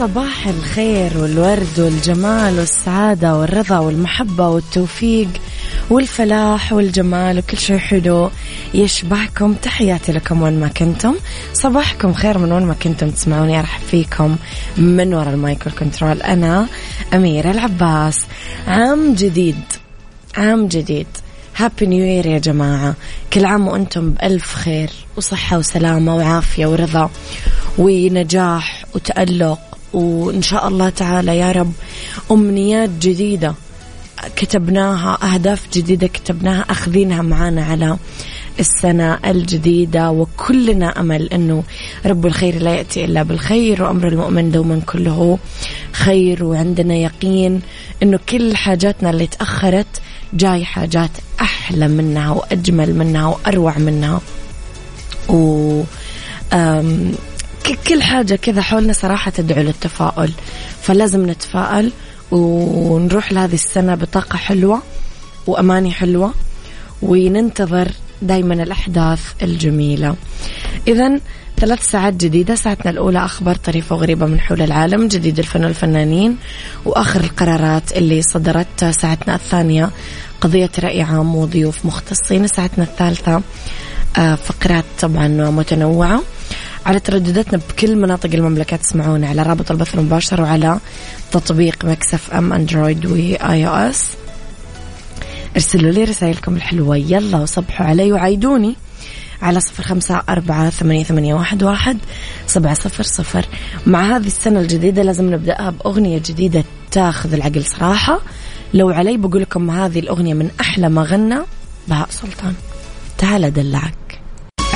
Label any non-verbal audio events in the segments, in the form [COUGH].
صباح الخير والورد والجمال والسعادة والرضا والمحبة والتوفيق والفلاح والجمال وكل شيء حلو يشبهكم. تحياتي لكم وين ما كنتم. صباحكم خير من وين ما كنتم تسمعوني. أرحب فيكم من وراء ال mic وال control أنا أميرة العباس. عام جديد. عام جديد. happy new year يا جماعة. كل عام وأنتم بألف خير وصحة وسلامة وعافية ورضا ونجاح وتألق. وإن شاء الله تعالى يا رب أمنيات جديدة كتبناها أهداف جديدة كتبناها أخذينها معانا على السنة الجديدة وكلنا أمل أنه رب الخير لا يأتي إلا بالخير وأمر المؤمن دوما كله خير. وعندنا يقين أنه كل حاجاتنا اللي تأخرت جاي حاجات أحلى منها وأجمل منها وأروع منها. و كل حاجة كذا حولنا صراحة تدعو للتفاؤل. فلازم نتفائل ونروح لهذه السنة بطاقة حلوة وأماني حلوة وننتظر دايما الأحداث الجميلة. إذا ثلاث ساعات جديدة ساعتنا الأولى أخبار طريفة وغريبة من حول العالم جديد الفن والفنانين وآخر القرارات اللي صدرت ساعتنا الثانية قضية رأي عام وضيوف مختصين ساعتنا الثالثة آه، فقرات طبعا متنوعة. على تردداتنا بكل مناطق المملكة تسمعونا على رابط البث المباشر وعلى تطبيق Mix FM Android و iOS. ارسلوا لي رسائلكم الحلوة. يلا وصبحوا علي وعيدوني. على صفر خمسة أربعة ثمانية, ثمانية واحد, واحد سبعة صفر صفر. مع هذه السنة الجديدة لازم نبدأها بأغنية جديدة تاخذ العقل صراحة. لو علي بقول لكم هذه الأغنية من أحلى ما غنى بهاء سلطان. تعال أدلعك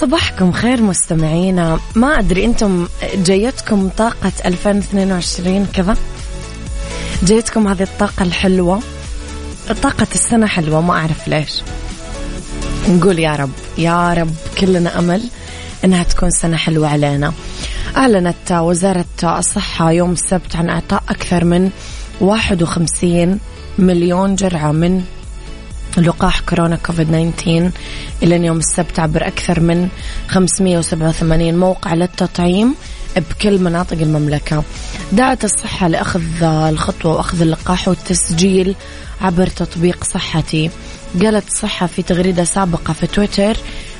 صباحكم خير مستمعينا. ما أدري أنتم جايتكم طاقة 2022 كذا؟ جايتكم هذه الطاقة الحلوة؟ طاقة السنة حلوة ما أعرف ليش. نقول يا رب يا رب كلنا أمل أنها تكون سنة حلوة علينا. أعلنت وزارة الصحة يوم السبت عن إعطاء أكثر من 51 مليون جرعة من لقاح كورونا كوفيد 19 إلى يوم السبت عبر أكثر من 587 موقع للتطعيم بكل مناطق المملكة. دعت الصحة لأخذ الخطوة وأخذ اللقاح والتسجيل عبر تطبيق صحتي. قالت الصحة في تغريدة سابقة في تويتر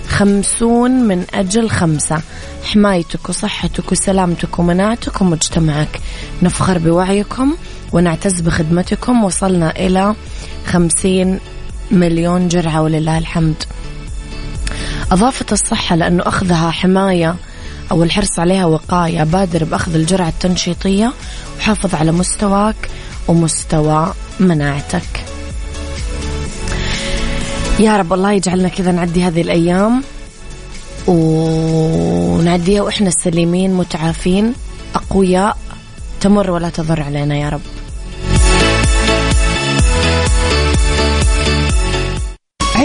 خمسون من أجل خمسة. حمايتك وصحتك وسلامتك ومناعتك ومجتمعك. نفخر بوعيكم ونعتز بخدمتكم. وصلنا إلى خمسين مليون جرعة ولله الحمد. أضافت الصحة لأنه أخذها حماية أو الحرص عليها وقاية. بادر بأخذ الجرعة التنشيطية وحافظ على مستواك ومستوى مناعتك. يا رب الله يجعلنا كذا نعدي هذه الأيام ونعديها وإحنا سليمين متعافين. أقوياء تمر ولا تضر علينا يا رب.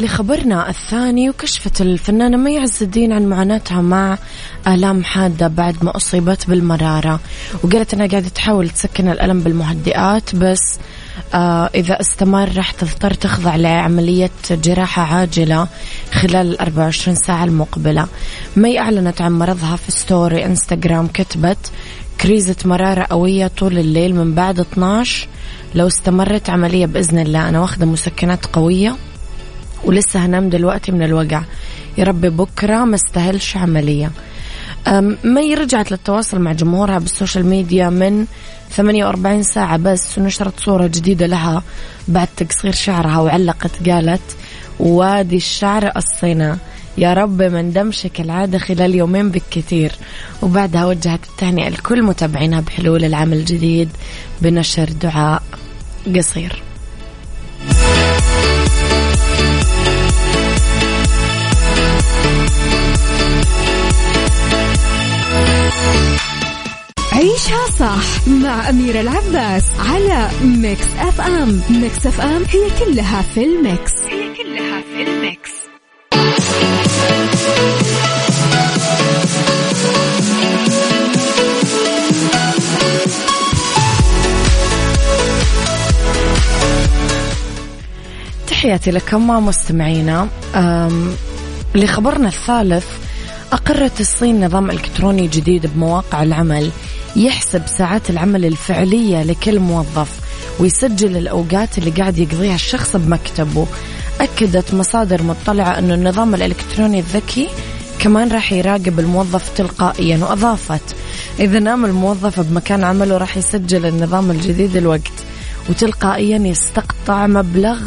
لخبرنا الثاني وكشفت الفنانة مي عز الدين عن معاناتها مع آلام حادة بعد ما أصيبت بالمرارة. وقالت أنها قاعدة تحاول تسكن الألم بالمهدئات بس آه إذا استمر راح تضطر تخضع لعملية جراحة عاجلة خلال ال 24 ساعة المقبلة. مي أعلنت عن مرضها في story إنستغرام كتبت كريزة مرارة قوية طول الليل من بعد 12 لو استمرت عملية بإذن الله أنا واخدة مسكنات قوية. ولسه هنام دلوقتي من الوجع. يا ربي بكرة ما استاهلش عملية. مي رجعت للتواصل مع جمهورها بال social media من 48 ساعة بس ونشرت صورة جديدة لها بعد تقصير شعرها وعلقت قالت وادي الشعر قصينا. يا رب مندمش كالعادة خلال يومين بالكثير. وبعدها وجهت التهنئة لكل متابعينها بحلول العام الجديد بنشر دعاء قصير. صح مع أميرة العباس على Mix FM. Mix FM هي كلها في ال mix. هي كلها في ال mix. تحياتي لكم مستمعينا. لخبرنا الثالث أقرت الصين نظام إلكتروني جديد بمواقع العمل. يحسب ساعات العمل الفعلية لكل موظف ويسجل الأوقات اللي قاعد يقضيها الشخص بمكتبه. أكدت مصادر مطلعة أنه النظام الإلكتروني الذكي كمان راح يراقب الموظف تلقائيا وأضافت إذا نام الموظف بمكان عمله راح يسجل النظام الجديد الوقت وتلقائيا يستقطع مبلغ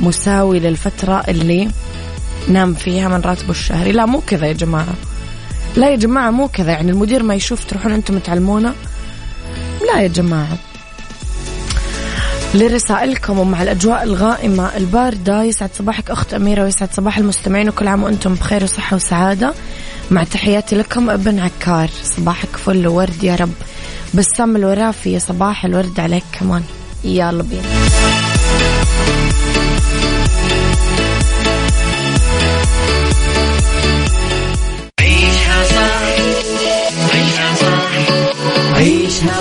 مساوي للفترة اللي نام فيها من راتبه الشهري. لا مو كذا يا جماعة. لا يا جماعة مو كذا. يعني المدير ما يشوف تروحون أنتم تعلمونه؟ لا يا جماعة. لرسائلكم ومع الأجواء الغائمة الباردة يسعد صباحك أخت أميرة ويسعد صباح المستمعين وكل عام وأنتم بخير وصحة وسعادة. مع تحياتي لكم ابن عكار. صباحك فل وورد يا رب. بسام الورافي صباح الورد عليك كمان. يلا بينا.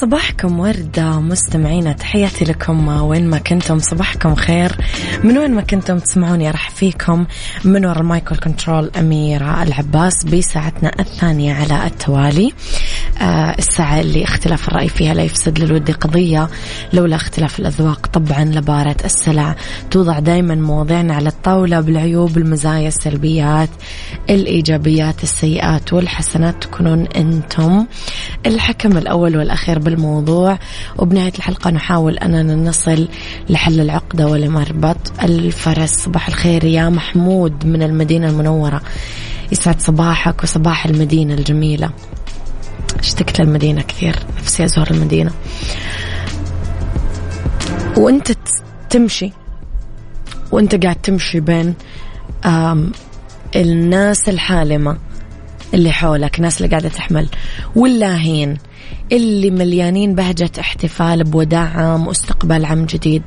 صباحكم وردة مستمعينا تحياتي لكم. وين ما كنتم صباحكم خير. من وين ما كنتم تسمعوني راح فيكم. من وراء ال mic وال control أميرة العباس بساعتنا الثانية على التوالي. الساعة اللي اختلاف الرأي فيها لا يفسد للود قضية. لولا اختلاف الأذواق طبعا لبارة السلع توضع دائما مواضيعنا على الطاولة بالعيوب المزايا السلبيات الإيجابيات السيئات والحسنات. تكونون أنتم الحكم الأول والأخير بالموضوع. وبنهاية الحلقة نحاول أننا نصل لحل العقدة ولمربط الفرس. صباح الخير يا محمود من المدينة المنورة. يسعد صباحك وصباح المدينة الجميلة. اشتقت للمدينة كثير نفسي أزور المدينة. وأنت تمشي وأنت قاعد تمشي بين الناس الحالمة اللي حولك ناس اللي قاعدة تحمل واللاهين اللي مليانين بهجة احتفال بوداع عام واستقبال عام جديد.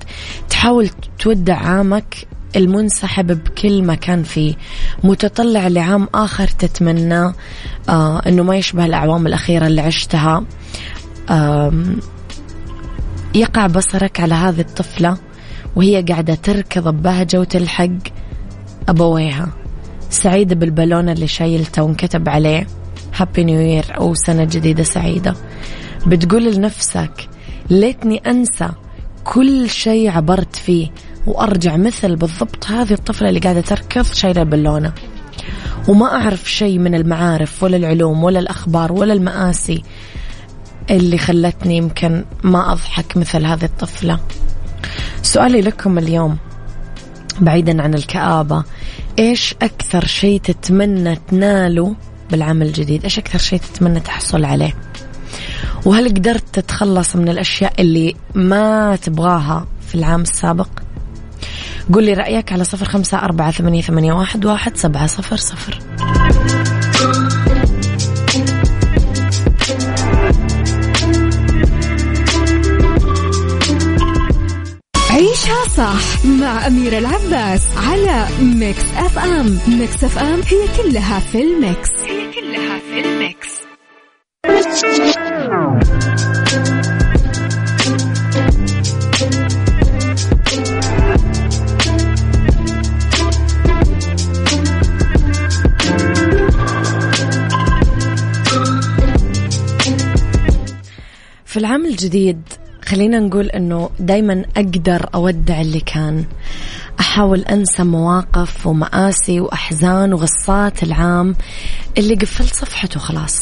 تحاول تودع عامك المنسحب بكل مكان فيه. متطلع لعام آخر تتمنى آه أنه ما يشبه الأعوام الأخيرة اللي عشتها. آه يقع بصرك على هذه الطفلة وهي قاعدة تركض ببهجة وتلحق أبويها. سعيدة بالبالون اللي شايلته وانكتب عليه. هابي نيو يير أو سنة جديدة سعيدة. بتقول لنفسك ليتني أنسى كل شيء عبرت فيه. وأرجع مثل بالضبط هذه الطفلة اللي قاعدة تركض شايلة بالونة وما أعرف شيء من المعارف ولا العلوم ولا الأخبار ولا المآسي اللي خلتني يمكن ما أضحك مثل هذه الطفلة. سؤالي لكم اليوم بعيدا عن الكآبة إيش أكثر شيء تتمنى تناله بالعام الجديد؟ إيش أكثر شيء تتمنى تحصل عليه؟ وهل قدرت تتخلص من الأشياء اللي ما تبغاها في العام السابق؟ قول لي رأيك على صفر خمسة أربعة ثمانية, ثمانية واحد, واحد سبعة صفر صفر. عيشها صح مع أميرة العباس على Mix FM Mix FM هي كلها في ال mix. هي كلها في الميكس. في العام الجديد خلينا نقول إنه دايما أقدر أودع اللي كان. أحاول أنسى مواقف ومآسي وأحزان وغصات العام اللي قفلت صفحته خلاص.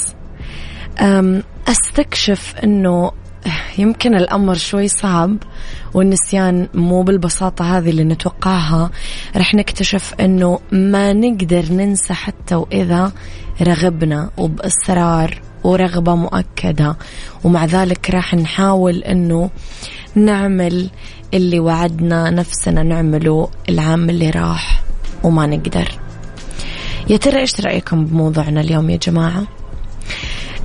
أستكشف إنه يمكن الأمر شوي صعب والنسيان مو بالبساطة هذه اللي نتوقعها. رح نكتشف أنه ما نقدر ننسى حتى وإذا رغبنا وبإصرار ورغبة مؤكدة ومع ذلك راح نحاول أنه نعمل اللي وعدنا نفسنا نعمله العام اللي راح وما نقدر يا ترى إيش رأيكم بموضوعنا اليوم يا جماعة؟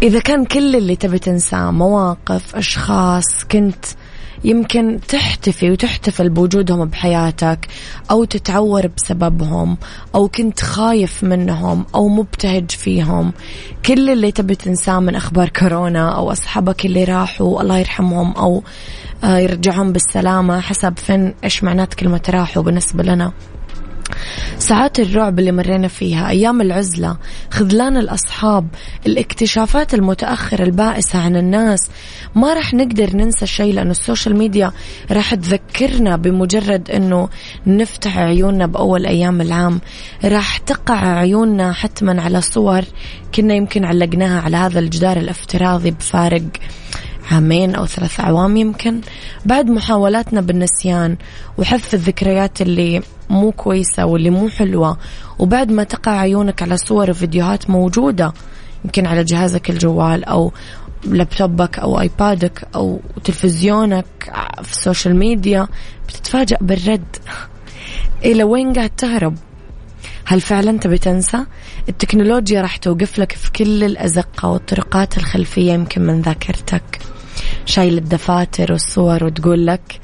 إذا كان كل اللي تبي تنساه مواقف أشخاص كنت يمكن تحتفي وتحتفل بوجودهم بحياتك أو تتعور بسببهم أو كنت خايف منهم أو مبتهج فيهم. كل اللي تبي تنساه من أخبار كورونا أو أصحابك اللي راحوا الله يرحمهم أو آه، يرجعهم بالسلامة حسب فين إيش معنات كلمة راحوا بالنسبة لنا. ساعات الرعب اللي مرينا فيها أيام العزلة خذلان الأصحاب الاكتشافات المتأخرة البائسة عن الناس. ما راح نقدر ننسى شيء لأن السوشيال ميديا راح تذكرنا بمجرد أنه نفتح عيوننا بأول أيام العام. راح تقع عيوننا حتما على صور كنا يمكن علقناها على هذا الجدار الافتراضي بفارق. عامين أو ثلاث أعوام يمكن. بعد محاولاتنا بالنسيان وحذف الذكريات اللي مو كويسة واللي مو حلوة وبعد ما تقع عيونك على صور وفيديوهات موجودة يمكن على جهازك الجوال أو لابتوبك أو iPad ك أو تلفزيونك في ال social media بتتفاجأ بالرد. إلى وين قاعد تهرب؟ هل فعلا تبي تنسى؟ التكنولوجيا راح توقف لك في كل الأزقة والطرقات الخلفية يمكن من ذاكرتك. شايل الدفاتر والصور وتقول لك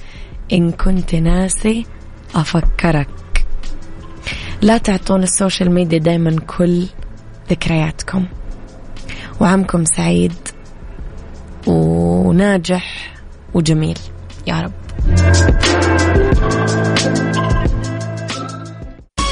إن كنت ناسي أفكرك. لا تعطون ال social media دايما كل ذكرياتكم. وعامكم سعيد وناجح وجميل. يا رب.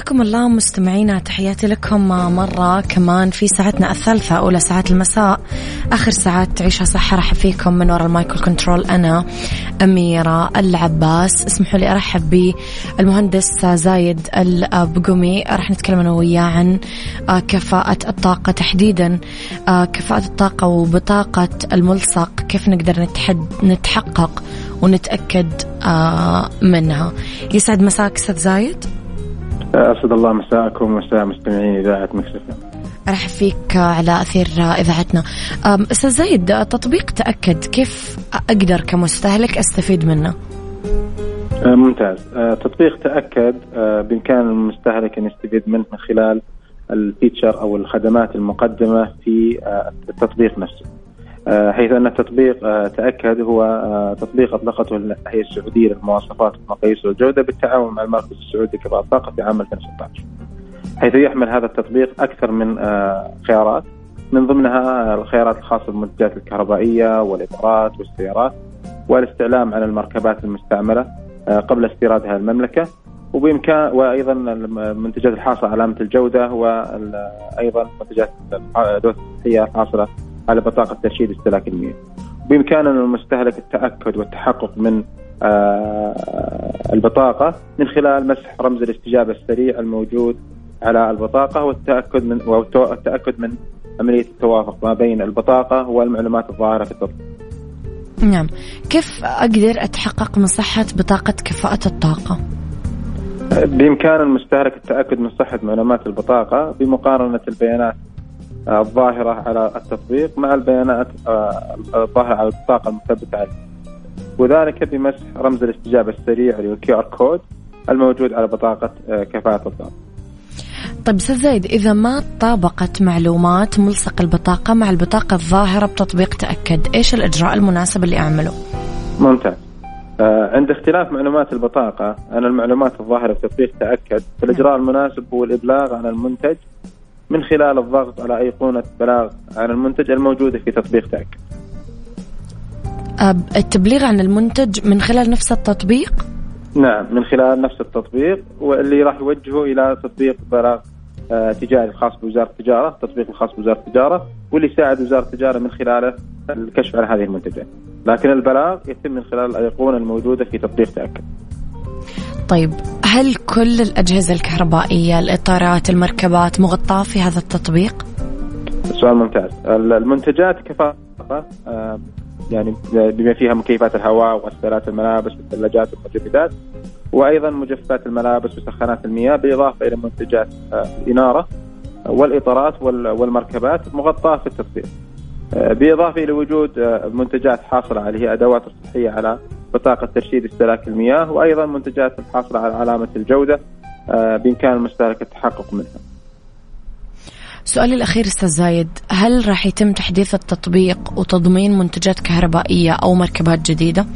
حياكم الله مستمعينا تحياتي لكم مرة كمان في ساعتنا الثالثة أولى ساعات المساء. آخر ساعات عيشها صح راح فيكم من وراء ال mic وال control أنا أميرة العباس. اسمحوا لي أرحب بالمهندس زايد البقومي راح نتكلم أنا وياه عن آه، كفاءة الطاقة تحديدا. آه، كفاءة الطاقة وبطاقة الملصق كيف نقدر نتحد نتحقق ونتأكد آه، منها. يسعد مساك أستاذ زايد؟ أسعد الله مساءكم ومساء مستمعين إذاعة مكسفه ارحب فيك على أثير إذاعتنا. أستاذ زايد تطبيق تأكد كيف أقدر كمستهلك أستفيد منه؟ أه، ممتاز. أه، تطبيق تأكد أه، بإمكان المستهلك أن يستفيد منه من خلال الفيتشر أو الخدمات المقدمة في التطبيق نفسه. حيث أن التطبيق آه، تأكد هو آه، تطبيق أطلقته الهيئه السعودية للمواصفات والمقاييس والجوده بالتعاون مع المركز السعودي لكفاءه الطاقه في عام 2016 حيث يحمل هذا التطبيق أكثر من خيارات. من ضمنها الخيارات الخاصة بالمنتجات الكهربائية والاطارات والسيارات والاستعلام عن المركبات المستعملة قبل استيرادها المملكة. وبإمكان وأيضا المنتجات الحاصلة على علامه الجودة وأيضا منتجات الصحيه الحاصلة على بطاقة ترشيد استهلاك المياه بإمكان المستهلك التأكد والتحقق من آه، البطاقة من خلال مسح رمز الاستجابة السريع الموجود على البطاقة والتأكد من والتأكد من عملية التوافق ما بين البطاقة والمعلومات الظاهرة في التطبيق. نعم، كيف أقدر أتحقق من صحة بطاقة كفاءة الطاقة؟ بإمكان المستهلك التأكد من صحة معلومات البطاقة بمقارنة البيانات الظاهرة على التطبيق مع البيانات آه، الظاهرة على البطاقة المثبتة عليه. وذلك بمسح رمز الاستجابة السريع اللي هو ال QR code الموجود على بطاقة آه، كفاءة الطاقة. طيب أستاذ زايد إذا ما طابقت معلومات ملصق البطاقة مع البطاقة الظاهرة بتطبيق تأكد إيش الإجراء المناسب اللي أعمله؟ ممتاز. آه عند اختلاف معلومات البطاقة عن المعلومات الظاهرة في تطبيق تأكد فالإجراء المناسب هو الإبلاغ عن المنتج من خلال الضغط على أيقونة بلاغ عن المنتج الموجودة في تطبيق تاك. التبليغ عن المنتج من خلال نفس التطبيق؟ نعم من خلال نفس التطبيق واللي راح يوجهه إلى تطبيق بلاغ آه، تجاري الخاص بوزارة التجارة التطبيق الخاص بوزارة التجارة واللي يساعد وزارة التجارة من خلاله الكشف عن هذه المنتجات. لكن البلاغ يتم من خلال الأيقونة الموجودة في تطبيق تأكد طيب هل كل الأجهزة الكهربائية الإطارات المركبات مغطاة في هذا التطبيق؟ سؤال ممتاز المنتجات كفاءة آه، يعني بما فيها مكيفات الهواء وغسالات الملابس والثلاجات والمجمدات وأيضا مجففات الملابس وسخانات المياه بالاضافه إلى منتجات آه، الإنارة والإطارات والمركبات مغطاة في التطبيق. آه، بالاضافه إلى وجود منتجات حاصلة على هي أدوات الصحيه على بطاقة ترشيد استهلاك المياه وأيضا منتجات الحاصلة على علامة الجودة آه، بإمكان المستهلك التحقق منها سؤالي الأخير أستاذ زايد هل راح يتم تحديث التطبيق وتضمين منتجات كهربائية أو مركبات جديدة؟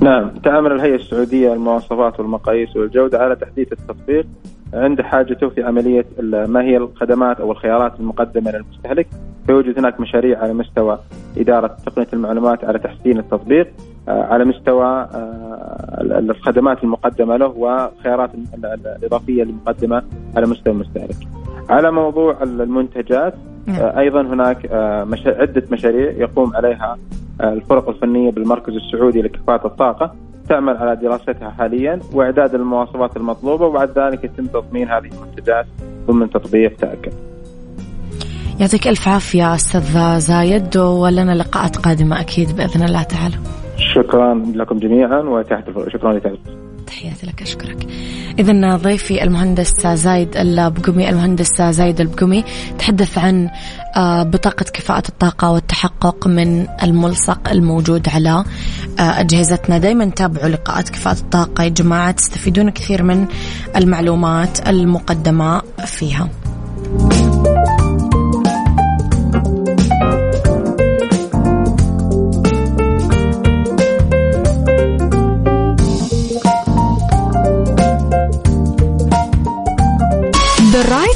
نعم تعمل الهيئة السعودية للمواصفات والمقاييس والجودة على تحديث التطبيق عند حاجته في عملية ما هي الخدمات أو الخيارات المقدمة للمستهلك. فيوجد هناك مشاريع على مستوى إدارة تقنية المعلومات على تحسين التطبيق آه، على مستوى آه، الخدمات المقدمة له والخيارات الإضافية المقدمة على مستوى المستهلك. على موضوع المنتجات نعم. آه، أيضا هناك عدة مشاريع يقوم عليها الفرق الفنية بالمركز السعودي لكفاءة الطاقة. تعمل على دراستها حاليا وإعداد المواصفات المطلوبة وبعد ذلك يتم تضمين هذه المنتجات ضمن تطبيق تأكد. يعطيك ألف عافية أستاذ زايد ولنا لقاءات قادمة أكيد بإذن الله تعالى. شكرا لكم جميعا وتحت شكرا لك تحياتي لك أشكرك. اذا ضيفي المهندس زايد البقمي المهندس زايد البقمي تحدث عن آه، بطاقة كفاءة الطاقة والتحقق من الملصق الموجود على آه، أجهزتنا. دايما تابعوا لقاءات كفاءة الطاقة يا جماعة تستفيدون كثير من المعلومات المقدمة فيها.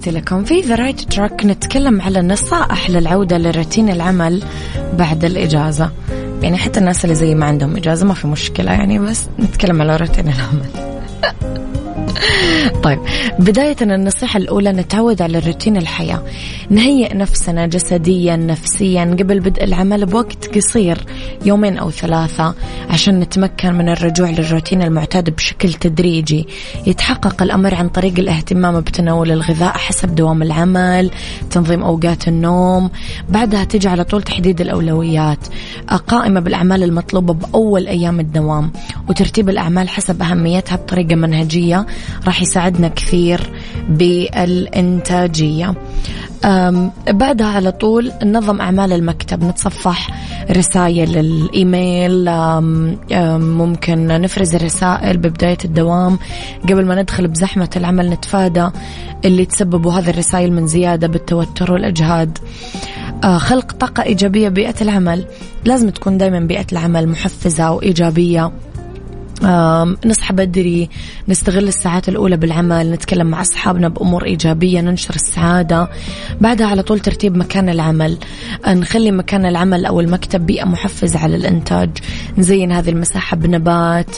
تحياتي لكم في the right track نتكلم على النصائح للعودة لروتين العمل بعد الإجازة. يعني حتى الناس اللي زي ما عندهم إجازة ما في مشكلة يعني بس نتكلم على روتين العمل. [LAUGHS] طيب بداية النصيحة الأولى نتعود على روتين الحياة. نهيئ نفسنا جسديا نفسيا قبل بدء العمل بوقت قصير. يومين أو ثلاثة عشان نتمكن من الرجوع للروتين المعتاد بشكل تدريجي. يتحقق الأمر عن طريق الاهتمام بتناول الغذاء حسب دوام العمل تنظيم أوقات النوم بعدها تجي على طول تحديد الأولويات. قائمة بالأعمال المطلوبة بأول أيام الدوام وترتيب الأعمال حسب أهميتها بطريقة منهجية راح يساعدنا كثير بالإنتاجية. بعدها على طول ننظم أعمال المكتب نتصفح رسائل الإيميل ممكن نفرز الرسائل ببداية الدوام. قبل ما ندخل بزحمة العمل نتفادى اللي تسببوا هذه الرسائل من زيادة بالتوتر والإجهاد. آه، خلق طاقة إيجابية بيئة العمل. لازم تكون دائما بيئة العمل محفزة وإيجابية. نصحى بدري نستغل الساعات الأولى بالعمل نتكلم مع أصحابنا بأمور إيجابية ننشر السعادة. بعدها على طول ترتيب مكان العمل. نخلي مكان العمل أو المكتب بيئة محفزة على الإنتاج. نزين هذه المساحة بنبات.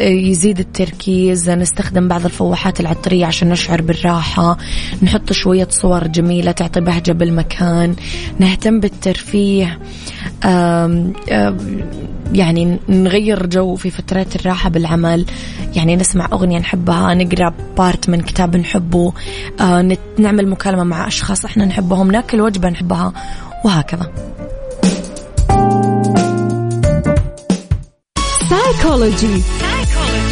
يزيد التركيز. نستخدم بعض الفواحات العطرية عشان نشعر بالراحة. نحط شوية صور جميلة تعطي بهجة بالمكان. نهتم بالترفيه. يعني نغير جو في فترات الراحة بالعمل. يعني نسمع أغنية نحبها نقرأ part من كتاب نحبه آه نعمل مكالمة مع أشخاص إحنا نحبهم ناكل وجبة نحبها وهكذا. سايكولوجي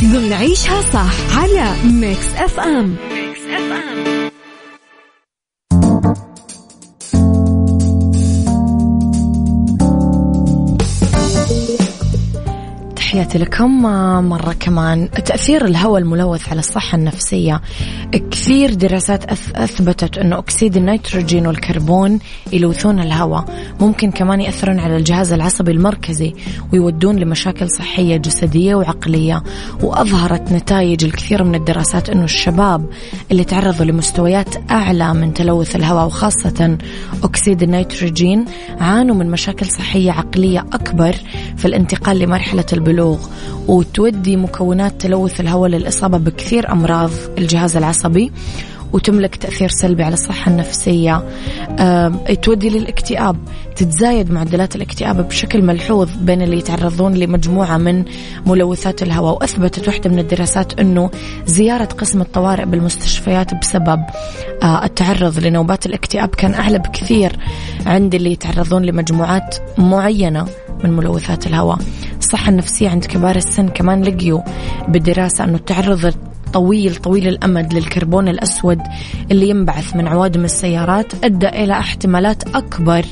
ضمن عيشها صح على Mix FM تحياتي لكم. مرة كمان تأثير الهواء الملوث على الصحة النفسية. كثير دراسات أثبتت أنه أكسيد النيتروجين والكربون يلوثون الهواء. ممكن كمان يأثرون على الجهاز العصبي المركزي ويودون لمشاكل صحية جسدية وعقلية. وأظهرت نتائج الكثير من الدراسات أنه الشباب اللي تعرضوا لمستويات أعلى من تلوث الهواء وخاصة أكسيد النيتروجين عانوا من مشاكل صحية عقلية أكبر في الانتقال لمرحلة البلوغ. البلوغ وتودي مكونات تلوث الهواء للإصابة بكثير أمراض الجهاز العصبي وتملك تأثير سلبي على الصحة النفسية. تودي للاكتئاب تتزايد معدلات الاكتئاب بشكل ملحوظ بين اللي يتعرضون لمجموعة من ملوثات الهواء. وأثبتت واحدة من الدراسات أنه زيارة قسم الطوارئ بالمستشفيات بسبب آه، التعرض لنوبات الاكتئاب كان أعلى بكثير عند اللي يتعرضون لمجموعات معينة من ملوثات الهواء. الصحة النفسية عند كبار السن كمان لقيوا بالدراسة أنه التعرض طويل طويل الأمد للكربون الأسود اللي ينبعث من عوادم السيارات أدى إلى احتمالات أكبر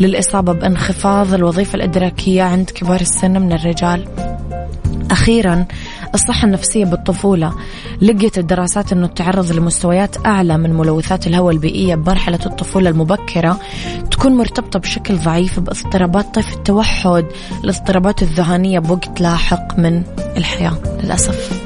للإصابة بانخفاض الوظيفة الإدراكية عند كبار السن من الرجال. أخيرا الصحة النفسية بالطفولة. لقيت الدراسات أنه التعرض لمستويات أعلى من ملوثات الهواء البيئية بمرحلة الطفولة المبكرة تكون مرتبطة بشكل ضعيف باضطرابات طيف التوحد الاضطرابات الذهانية بوقت لاحق من الحياة للأسف.